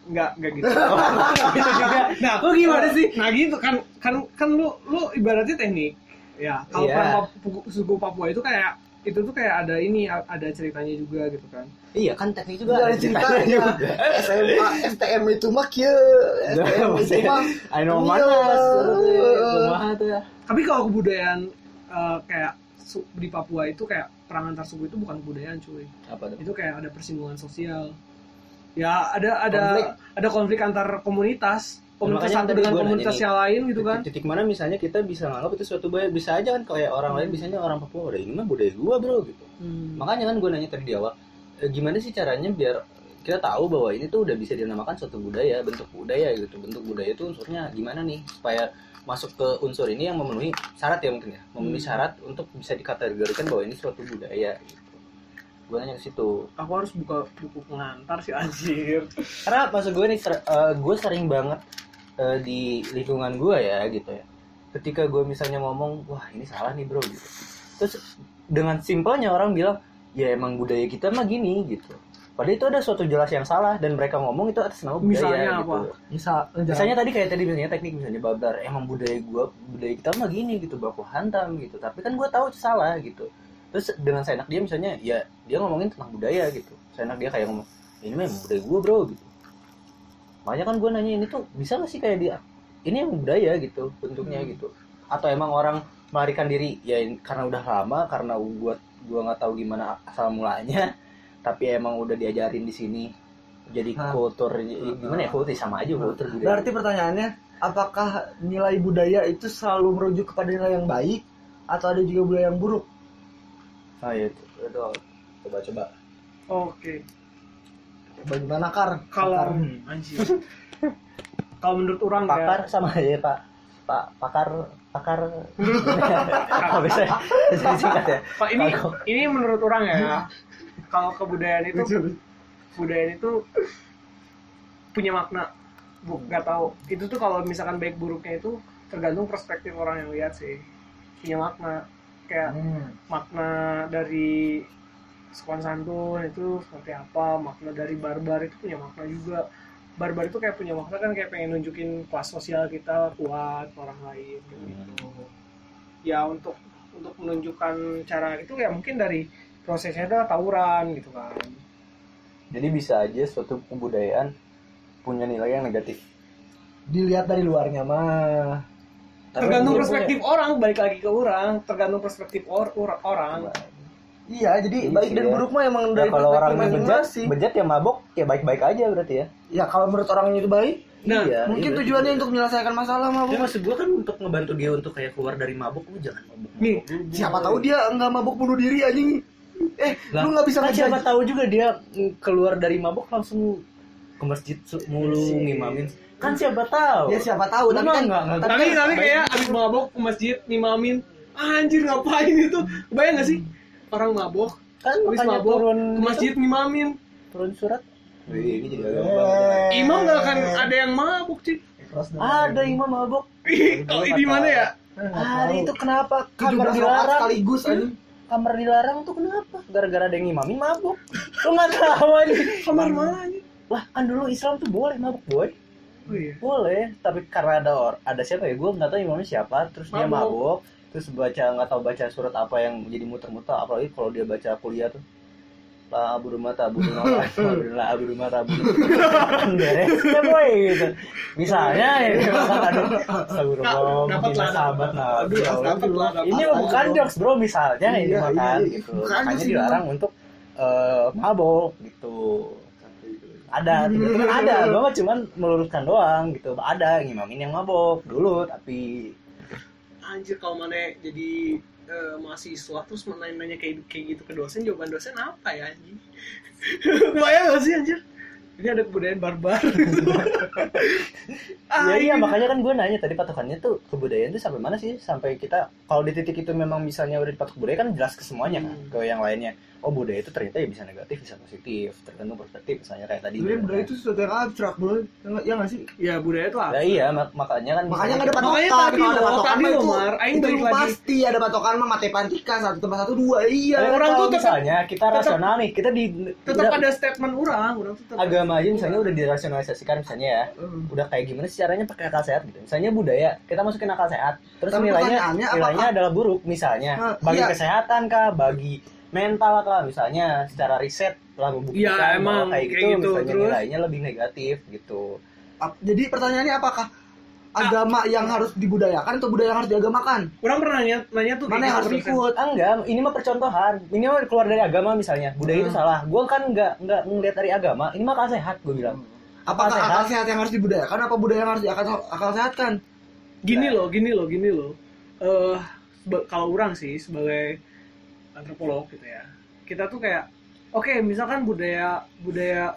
Nggak nggak gitu gitu juga nah
Lu gimana sih?
nah gitu kan kan kan lu lu ibaratnya teknik ya kalau
Iya.
perang suku Papua itu kayak itu tuh kayak ada ini ada ceritanya juga gitu kan
Iya kan teknik
Juga
juga
ada ceritanya. SMA, STM itu mah kieu. STM itu mah
I know
Iya.
manas. Kumaha tuh ya.
tapi kalau kebudayaan eh, kayak di Papua itu kayak perang antar suku itu bukan kebudayaan cuy
Apa tuh?
itu kayak ada persinggungan sosial ya ada ada
Konflik.
ada konflik antar komunitas. Komunitas
Makanya
satu dengan
gua
komunitas yang lain gitu kan.
titik, mana misalnya kita bisa nganggap itu suatu budaya? Bisa aja kan kayak orang lain misalnya orang Papua udah ini mah budaya gua bro gitu.
Hmm.
makanya kan gue nanya tadi di awal eh, gimana sih caranya biar kita tahu bahwa ini tuh udah bisa dinamakan suatu budaya bentuk budaya gitu. Bentuk budaya itu unsurnya gimana nih supaya masuk ke unsur ini yang memenuhi syarat ya mungkin ya? Memenuhi
Hmm.
syarat untuk bisa dikategorikan bahwa ini suatu budaya gitu gue nanya ke situ.
Aku harus buka buku pengantar sih anjir.
Karena maksud gue nih ser- eh, gue sering banget eh, di lingkungan gue ya gitu ya. Ketika gue misalnya ngomong wah ini salah nih bro gitu. Terus dengan simpelnya orang bilang ya emang budaya kita mah gini gitu. Padahal itu ada suatu jelas yang salah dan mereka ngomong itu atas nama budaya
Misalnya
gitu.
apa?
Misal,
misalnya tadi kayak tadi misalnya teknik misalnya bablar emang budaya gua budaya kita mah gini gitu. Baku hantam gitu. Tapi kan gua tahu itu salah gitu terus dengan seenak dia misalnya ya dia ngomongin tentang budaya gitu seenak dia kayak ngomong ini mah emang budaya gua bro gitu makanya kan gua nanya ini tuh bisa gak sih kayak dia ini emang budaya gitu bentuknya
Hmm.
gitu atau emang orang melarikan diri ya karena udah lama karena gua gua nggak tahu gimana asal mulanya tapi emang udah diajarin di sini jadi
Hah.
kultur gimana ya kultur sama aja kultur budaya
Berarti pertanyaannya, apakah nilai budaya itu selalu merujuk kepada nilai yang baik atau ada juga budaya yang buruk?
Oh iya itu, itu coba coba.
oke
Bagaimana kar?
kalau
Pakar.
anjir kalau menurut orang
Pakar
ya
sama aja pak. Pak pakar pakar. Bisa bisa disingkat ya?
Pak ini ini menurut orang ya kalau kebudayaan itu budaya itu punya makna bu nggak tahu itu tuh kalau misalkan baik buruknya itu tergantung perspektif orang yang lihat sih punya makna kayak
Hmm.
makna dari sopan santun itu seperti apa makna dari barbar itu punya makna juga barbar itu kayak punya makna kan kayak pengen nunjukin kelas sosial kita kuat orang lain gitu ya untuk untuk menunjukkan cara itu ya mungkin dari prosesnya adalah tawuran gitu kan
Jadi bisa aja suatu kebudayaan punya nilai yang negatif.
Dilihat dari luarnya mah.
Tergantung
dia
perspektif orang balik lagi ke orang tergantung perspektif or, or- orang
Iya, jadi
Iya
baik dan
ya.
buruk mah emang
Ya,
dari
kalau orang bejat, bejat ya mabok ya baik-baik aja berarti ya.
Ya kalau menurut orangnya itu baik,
nah
Iya,
mungkin
iya,
tujuannya
iya.
untuk menyelesaikan masalah mah.
Tapi
Bu.
maksud gua kan untuk ngebantu dia untuk kayak keluar dari mabok lu jangan mabok.
Nih,
Siapa tahu dia nggak mabuk bunuh diri anjing. Eh,
Lah,
lu nggak bisa
kan siapa
ngejudge.
tahu juga dia keluar dari mabok langsung ke masjid mulu
Iya.
ngimamin. Kan siapa tahu.
Ya siapa tahu, tapi kan
nggak- nggak-
tapi
kan-
tapi kayak abis mabok ke masjid nimamin ah, anjir ngapain itu bayang gak sih orang mabok
kan
abis mabok
turun
ke masjid nimamin
turun surat. Wih, ini jadi agak
Eh.
imam gak akan ada yang mabuk sih.
Ada imam mabok.
Ih, oh, di mana ya
nggak
Hari
tahu.
itu kenapa
17
kamar dilarang?
sekaligus.
Kamar dilarang tuh kenapa? Gara-gara ada yang imamin mabuk. Lu nggak tahu aja.
kamar mana
Lah kan dulu Islam tuh boleh mabuk boy.
oh iya
Boleh, tapi karena ada or, ada siapa ya? Gue nggak tahu imamnya siapa. Terus dia
Mabuk.
mabuk. Terus baca nggak tahu baca surat apa yang jadi muter-muter. Apalagi kalau dia baca kuliah tuh. La abu rumah tabu rumah la abu rumah tabu kan beresnya boy gitu misalnya ya aduh astagfirullah
dapat
gila
lah,
sahabat nah ya
lah,
ini bukan jokes bro misalnya ini
Iya,
makan
iya,
gitu makanya dilarang untuk eh, mabok gitu ada teman-teman ada. Gue mah cuman meluruskan doang gitu. Ada ngimamin yang mabok dulu tapi
anjir kalau mana jadi eh, mahasiswa terus nanya-nanya kayak kayak gitu ke dosen jawaban dosen apa ya anjing? Bayang gak sih anjir? Ini ada kebudayaan barbar. Ah,
ya iya makanya kan gue nanya tadi patokannya tuh kebudayaan tuh sampai mana sih? Sampai kita kalau di titik itu memang misalnya udah dipatok budaya kan jelas ke semuanya kan
Hmm.
ke yang lainnya oh budaya itu ternyata ya bisa negatif bisa positif tergantung perspektif misalnya kayak tadi
Sebenarnya budaya itu sesuatu yang abstrak bro, ya nggak- ya sih?
ya budaya itu apa
ya iya mak- makanya kan
Makanya nggak ada patokan.
Makanya tadi
Kalau ada
loh,
patokan
tadi
itu.
Aing
itu
lagi.
pasti ada patokan mah matematika satu tambah satu dua iya.
kita-
orang tuh
misalnya kita
tetap-
rasional nih kita di
tetap
udah-
ada statement orang orang tetap
agama aja misalnya udah dirasionalisasikan misalnya ya
Hmm.
udah kayak gimana sih caranya pakai akal sehat gitu misalnya budaya kita masukin akal sehat terus
Tapi
nilainya nilainya adalah buruk misalnya
Nah,
bagi
iya.
kesehatan kah bagi mental kah misalnya secara riset telah membuktikan bahwa
emang,
kayak gitu,
kayak gitu.
misalnya
Terus?
nilainya lebih negatif gitu
Ap- Jadi pertanyaannya apakah agama yang harus dibudayakan atau budaya yang harus diagamakan?
orang pernah nanya nanya tuh
Mana yang harus
gitu, dosen.
ikut?
ah, enggak ini mah percontohan ini mah keluar dari agama misalnya budaya itu
Hmm.
salah gua kan enggak enggak ngeliat dari agama ini mah akal sehat gue bilang
apakah
sehat?
akal sehat yang harus dibudayakan apa budaya yang harus diakal akal sehatkan
gini loh gini loh gini loh eh seba- kalau orang sih sebagai antropolog gitu ya. Kita tuh kayak oke misalkan budaya budaya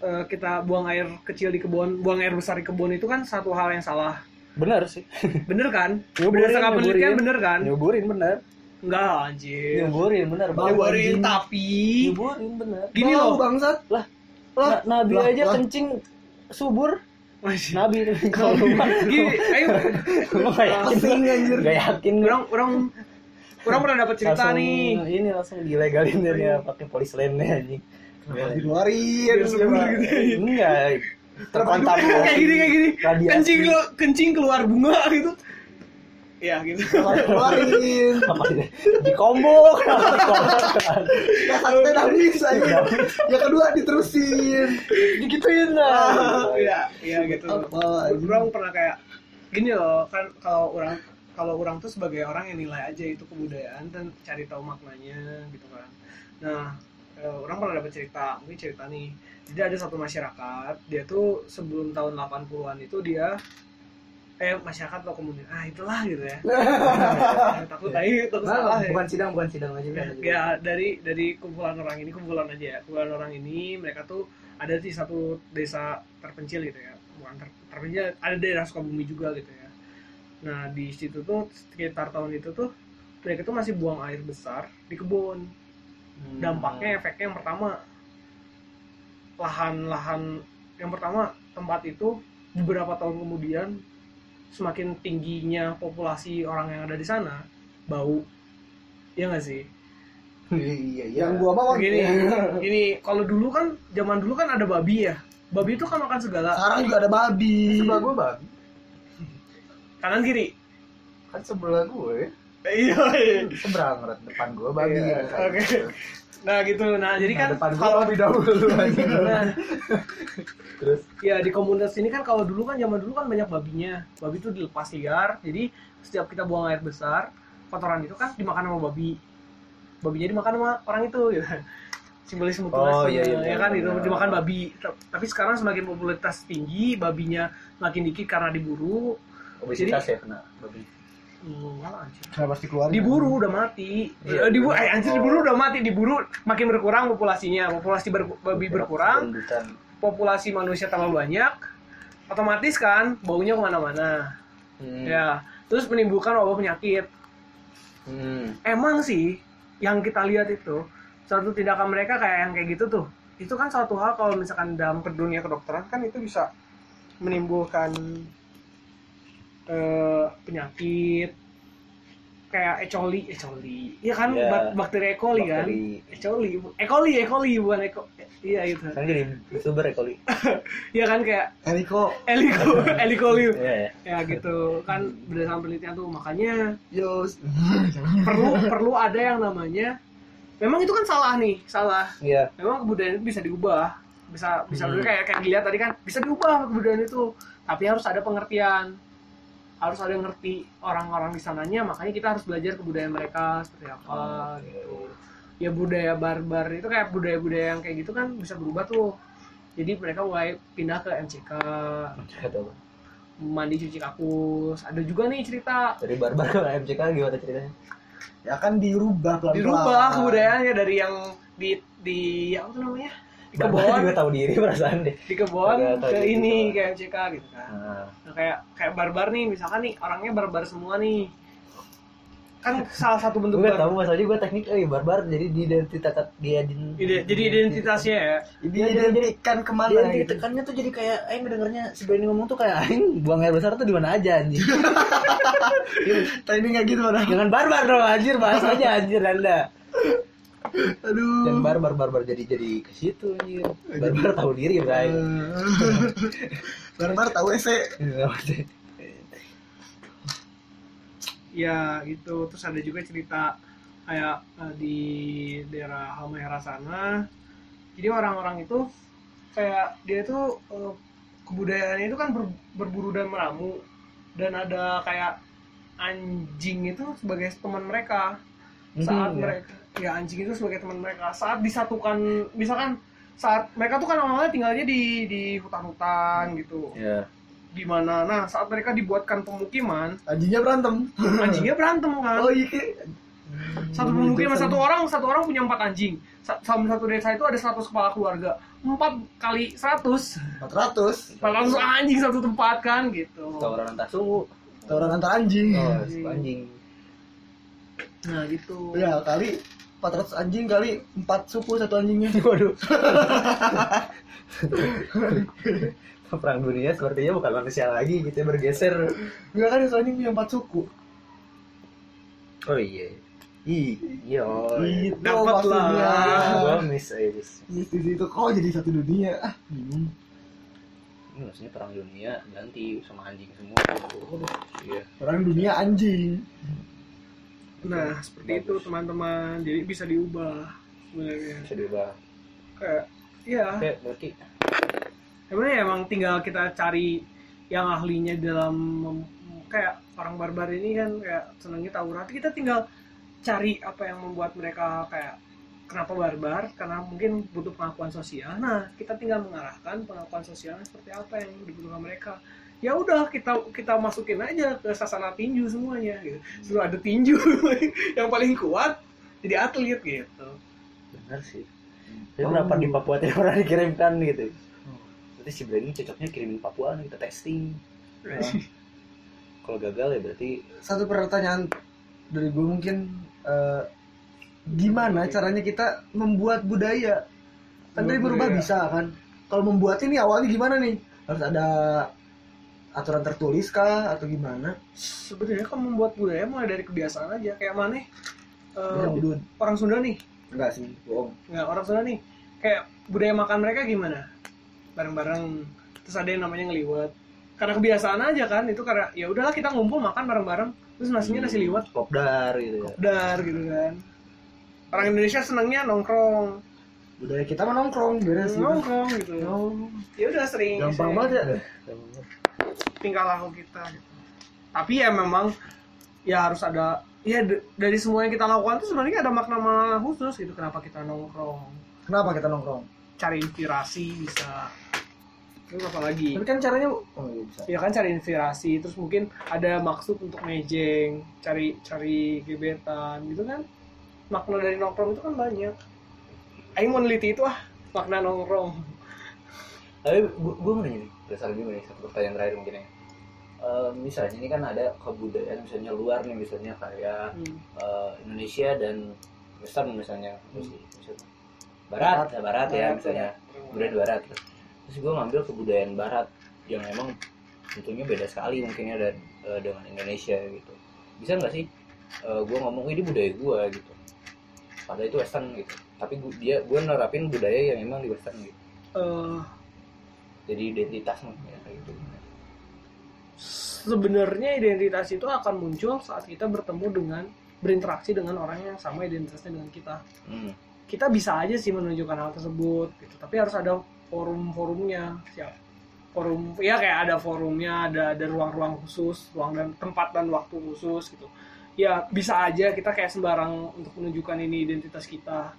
eh, kita buang air kecil di kebun buang air besar di kebun itu kan satu hal yang salah.
Bener sih.
Bener kan?
Nyuburin,
berdasarkan penelitian
nyuburin.
bener kan?
Nyuburin bener
enggak anjir.
Nyuburin bener
nyuburin
anjing.
tapi
nyuburin bener
gini loh
bangsat.
Lah
lah
Na- nabi
lah,
aja
lah.
kencing subur.
Masih.
nabi. Kalau
gini ayo.
Nggak yakin. Nggak yakin.
Orang orang orang pernah dapat cerita
langsung
nih.
ini langsung dilegalin dan ya pakai polis lainnya anjing.
Dikeluarin
enggak terkontaminasi
kayak gini kayak gini.
Radiasi.
kencing lo kencing keluar bunga gitu. Ya gitu.
Keluarin
apa ini? di combo kenapa
ya satu udah bisa ya kedua diterusin.
Digituin lah.
Ya ya gitu.
Apa, anjing?
orang pernah kayak gini loh kan kalau orang kalau orang tuh sebagai orang yang nilai aja itu kebudayaan dan cari tahu maknanya gitu kan. Nah eh, orang pernah dapat cerita mungkin cerita nih. Jadi ada satu masyarakat dia tuh sebelum tahun 80-an itu dia eh masyarakat atau komunitas ah itulah gitu ya. Takut tadi takut salah ya.
bukan sidang bukan sidang aja
ya, ya, dari dari kumpulan orang ini kumpulan aja ya. Kumpulan orang ini mereka tuh ada di satu desa terpencil gitu ya. Bukan ter- terpencil ada daerah Sukabumi juga gitu ya nah di situ tuh sekitar tahun itu tuh mereka tuh masih buang air besar di kebun.
Hmm.
dampaknya efeknya yang pertama lahan-lahan yang pertama tempat itu beberapa tahun kemudian semakin tingginya populasi orang yang ada di sana bau. Ya nggak sih?
Iya yang gua mau
gini gini kalau dulu kan zaman dulu kan ada babi ya. Babi itu kan makan segala.
Sekarang juga ada babi.
Sebelah gue babi
kanan kiri.
Kan sebelah gue.
Iya iya.
seberang depan gue babi
Iya, oke. Nah gitu. Nah jadi kan
depan
kalau
lebih dahulu aja
nah,
terus?
Ya di komunitas ini kan kalau dulu kan zaman dulu kan banyak babinya. Babi itu dilepas liar. Jadi setiap kita buang air besar kotoran itu kan dimakan sama babi. Babinya dimakan sama orang itu gitu. Simbolis mutualisme
Oh, iya, iya,
ya kan?
Benar,
itu
benar.
dimakan babi. Tapi sekarang semakin popularitas tinggi babinya makin dikit karena diburu
obesitas ya kena babi
Hmm, anjir.
kenapa pasti keluar
diburu udah mati. Eh, diburu eh, anjir
Oh.
diburu udah mati diburu makin berkurang populasinya populasi ber- babi berkurang populasi manusia tambah banyak otomatis kan baunya ke mana-mana
Hmm.
ya terus menimbulkan wabah penyakit
Hmm.
emang sih yang kita lihat itu suatu tindakan mereka kayak yang kayak gitu tuh itu kan suatu hal kalau misalkan dalam dunia kedokteran kan itu bisa menimbulkan eh, penyakit kayak E. coli, E. coli, iya kan bak- bakteri E. coli kan. E. coli, E. coli, E. coli bukan E. coli, iya gitu,
kan jadi youtuber ya kali
iya kan kayak
Eriko
Eliko, Elikoli,
Iya, ya.
ya gitu kan berdasarkan penelitian tuh makanya
Yos
perlu perlu ada yang namanya memang itu kan salah nih salah
iya
memang kebudayaan itu bisa diubah bisa bisa
Hmm.
kayak kayak dilihat tadi kan bisa diubah kebudayaan itu tapi harus ada pengertian harus ada yang ngerti orang-orang di sananya makanya kita harus belajar kebudayaan mereka seperti apa
Oh, oke.
gitu. Ya budaya barbar itu kayak budaya-budaya yang kayak gitu kan bisa berubah tuh. Jadi mereka mulai pindah ke MCK mandi cuci kakus. Ada juga nih cerita.
Dari barbar ke MCK gimana ceritanya?
Ya kan dirubah pelan-pelan.
Dirubah kebudayaannya dari yang di di apa tuh namanya di kebon
juga tahu diri perasaan deh
di kebon ke ini ke MCK gitu kan.
Nah,
Nah, kayak kayak barbar nih misalkan nih orangnya barbar semua nih. Kan salah satu bentuk
gue tahu
barbar.
masalahnya gue teknik eh barbar jadi di identitas dia
Ide- jadi identitasnya ya.
Jadi
Iya,
identikan ke mana
dia
gitu.
ditekannya tuh jadi kayak aing ngedengernya si Benny ngomong tuh kayak aing buang air besar tuh di mana aja anjing?
Timing nggak gitu mana?
Jangan barbar dong anjir bahas aja anjir anda
aduh.
Dan barbar barbar jadi jadi ke situ anjir. Barbar tahu diri bray.
Barbar tahu ese
ya gitu. Terus ada juga cerita kayak eh, di daerah Halmahera sana. Jadi orang-orang itu kayak dia tuh eh, kebudayaannya itu kan ber- berburu dan meramu. Dan ada kayak anjing itu sebagai teman mereka. Saat
Mhm, ya.
mereka ya anjing itu sebagai teman mereka. Saat disatukan misalkan saat mereka tuh kan awalnya tinggalnya di di hutan-hutan gitu.
Ya
di mana nah saat mereka dibuatkan pemukiman
anjingnya berantem.
anjingnya berantem kan?
Oh iya.
Satu pemukiman satu orang satu orang punya empat anjing. Sa- sama satu desa itu ada 100 kepala keluarga. Empat kali 100
400
400 anjing satu tempat kan gitu.
Tawuran antar suku.
Orang antar anjing.
Oh
anjing. Nah gitu.
Ya kali 400 anjing kali 4 suku satu anjingnya.
Waduh. Perang dunia sepertinya bukan manusia lagi gitu ya, bergeser.
Enggak kan satu anjing punya 4 suku.
Oh iya. Iya
Gitu
Dapat
maksudnya.
lah.
gua miss miss.
Iya, itu itu kok jadi satu dunia. Ah bingung.
Ini maksudnya perang dunia ganti sama anjing semua. Iya.
Orang dunia anjing
nah seperti itu teman-teman. Jadi bisa diubah sebenarnya.
Bisa diubah.
Kayak ya
oke berarti.
Sebenarnya emang tinggal kita cari yang ahlinya dalam kayak orang barbar ini kan kayak senangnya tawuran. Kita tinggal cari apa yang membuat mereka kayak kenapa barbar? Karena mungkin butuh pengakuan sosial. Nah kita tinggal mengarahkan pengakuan sosialnya seperti apa yang dibutuhkan mereka ya udah kita kita masukin aja ke sasana tinju semuanya gitu. Suruh ada tinju yang paling kuat jadi atlet gitu.
Benar sih. Tapi kenapa di Papua tidak pernah dikirimkan gitu? Berarti si Brandon cocoknya kirimin Papua nih, kita testing kalau gagal ya berarti
satu pertanyaan dari gue mungkin eh, gimana caranya kita membuat budaya? Kan dari berubah bisa kan? Kalau membuat ini awalnya gimana nih? Harus ada aturan tertulis kah atau gimana?
Sebenarnya kan membuat budaya mulai dari kebiasaan aja. Kayak mana eh,
budut.
orang Sunda nih.
Enggak sih bohong.
Nggak orang Sunda nih. Kayak budaya makan mereka gimana? Bareng-bareng. Terus ada yang namanya ngeliwat karena kebiasaan aja kan itu karena ya udahlah kita ngumpul makan bareng-bareng. Terus nasinya nasi liwet.
popdar gitu ya.
Dar gitu kan. Orang Indonesia senangnya nongkrong.
Budaya kita mah nongkrong beres
nongkrong gitu.
Oh,
ya udah sering
gampang banget ya
tingkah laku kita gitu. tapi ya memang ya harus ada ya dari semua yang kita lakukan tuh sebenarnya ada makna-makna khusus gitu kenapa kita nongkrong.
Kenapa kita nongkrong?
Cari inspirasi bisa. Terus apa lagi?
Tapi kan caranya oh iya bisa.
Ya kan cari inspirasi terus mungkin ada maksud untuk mejeng cari cari gebetan gitu kan. Makna dari nongkrong itu kan banyak. Aing mau neliti itu ah makna nongkrong.
Tapi gua, gua mau nanya nih berdasarkan gini nih? Satu pertanyaan terakhir mungkin ya Eh, misalnya ini kan ada kebudayaan misalnya luar nih misalnya kayak
Hmm.
eh, Indonesia dan Western misalnya. Terus- misalnya Barat ya Barat ya
Barat,
misalnya.
ya.
budaya Barat. Terus gue ngambil kebudayaan Barat yang emang tentunya beda sekali mungkinnya dan eh, dengan Indonesia gitu. Bisa nggak sih gue ngomong ini budaya gue gitu. Padahal itu Western gitu. Tapi gua, dia gue nerapin budaya yang emang di Western gitu.
Eh,
jadi identitas ya, kayak gitu
sebenarnya identitas itu akan muncul saat kita bertemu dengan berinteraksi dengan orang yang sama identitasnya dengan kita.
Hmm.
kita bisa aja sih menunjukkan hal tersebut gitu. Tapi harus ada forum-forumnya siap. Forum ya kayak ada forumnya ada ada ruang-ruang khusus ruang dan tempat dan waktu khusus gitu. Ya bisa aja kita kayak sembarang untuk menunjukkan ini identitas kita.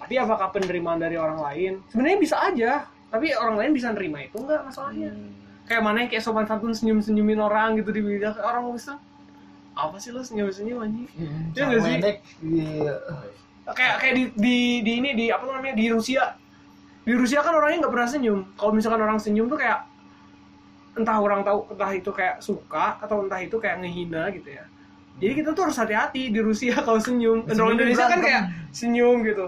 Tapi apakah penerimaan dari orang lain? Sebenarnya bisa aja tapi orang lain bisa nerima itu enggak masalahnya?
Hmm.
Kayak mana yang kayak sopan santun senyum senyumin orang gitu di bidang orang bisa apa sih lo senyum senyum anjing Ya nggak sih?
Iya.
kayak kayak di, di di ini di apa namanya di Rusia. Di Rusia kan orangnya nggak pernah senyum. Kalau misalkan orang senyum tuh kayak entah orang tahu entah itu kayak suka atau entah itu kayak ngehina gitu ya. Jadi kita tuh harus hati-hati di Rusia kalau senyum. Dan orang
Senyum
Indonesia kan kayak senyum gitu.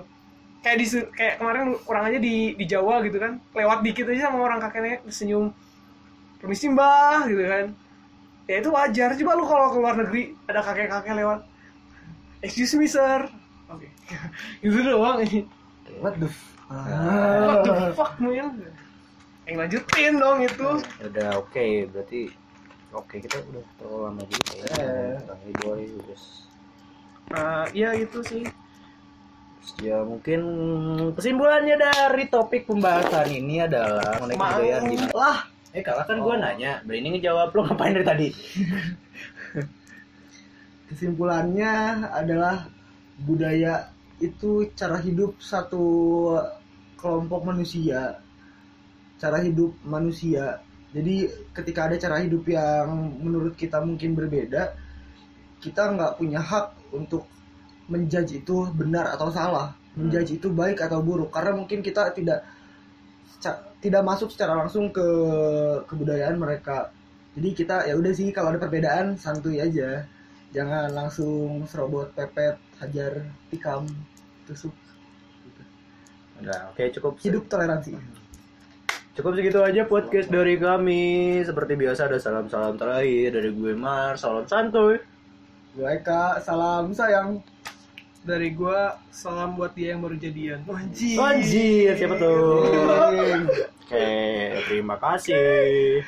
Kayak di kayak kemarin orang aja di di Jawa gitu kan. Lewat dikit aja sama orang kakek nenek senyum permisi mbah gitu kan. Ya itu wajar. Coba lu kalau ke luar negeri ada kakek-kakek lewat. Excuse me sir. Oke. Gitu doang.
What the f-
what the
Ah.
fuck man yang lanjutin dong itu.
Udah oke. Berarti oke kita udah terlalu lama juga ya.
Eh.
Bang boy udah
nah iya gitu sih.
Ya mungkin kesimpulannya dari topik pembahasan ini adalah mengenai kebudayaan gimana
lah
eh kalau kan gue
Oh.
nanya. Brandon ngejawab lo ngapain dari tadi?
Kesimpulannya adalah budaya itu cara hidup satu kelompok manusia. Cara hidup manusia. Jadi ketika ada cara hidup yang menurut kita mungkin berbeda kita nggak punya hak untuk menjudge itu benar atau salah. Menjudge itu baik atau buruk. Karena mungkin kita tidak tidak masuk secara langsung ke kebudayaan mereka jadi kita ya udah sih kalau ada perbedaan santuy aja jangan langsung serobot pepet hajar tikam tusuk
Udah, oke cukup.
hidup toleransi
Cukup segitu aja podcast dari kami. Seperti biasa ada salam-salam terakhir dari gue Mar, salam santuy.
gue Eka salam sayang
Dari gua salam buat dia yang baru jadian. Anjir.
Anjir, siapa tuh? Oke, terima kasih.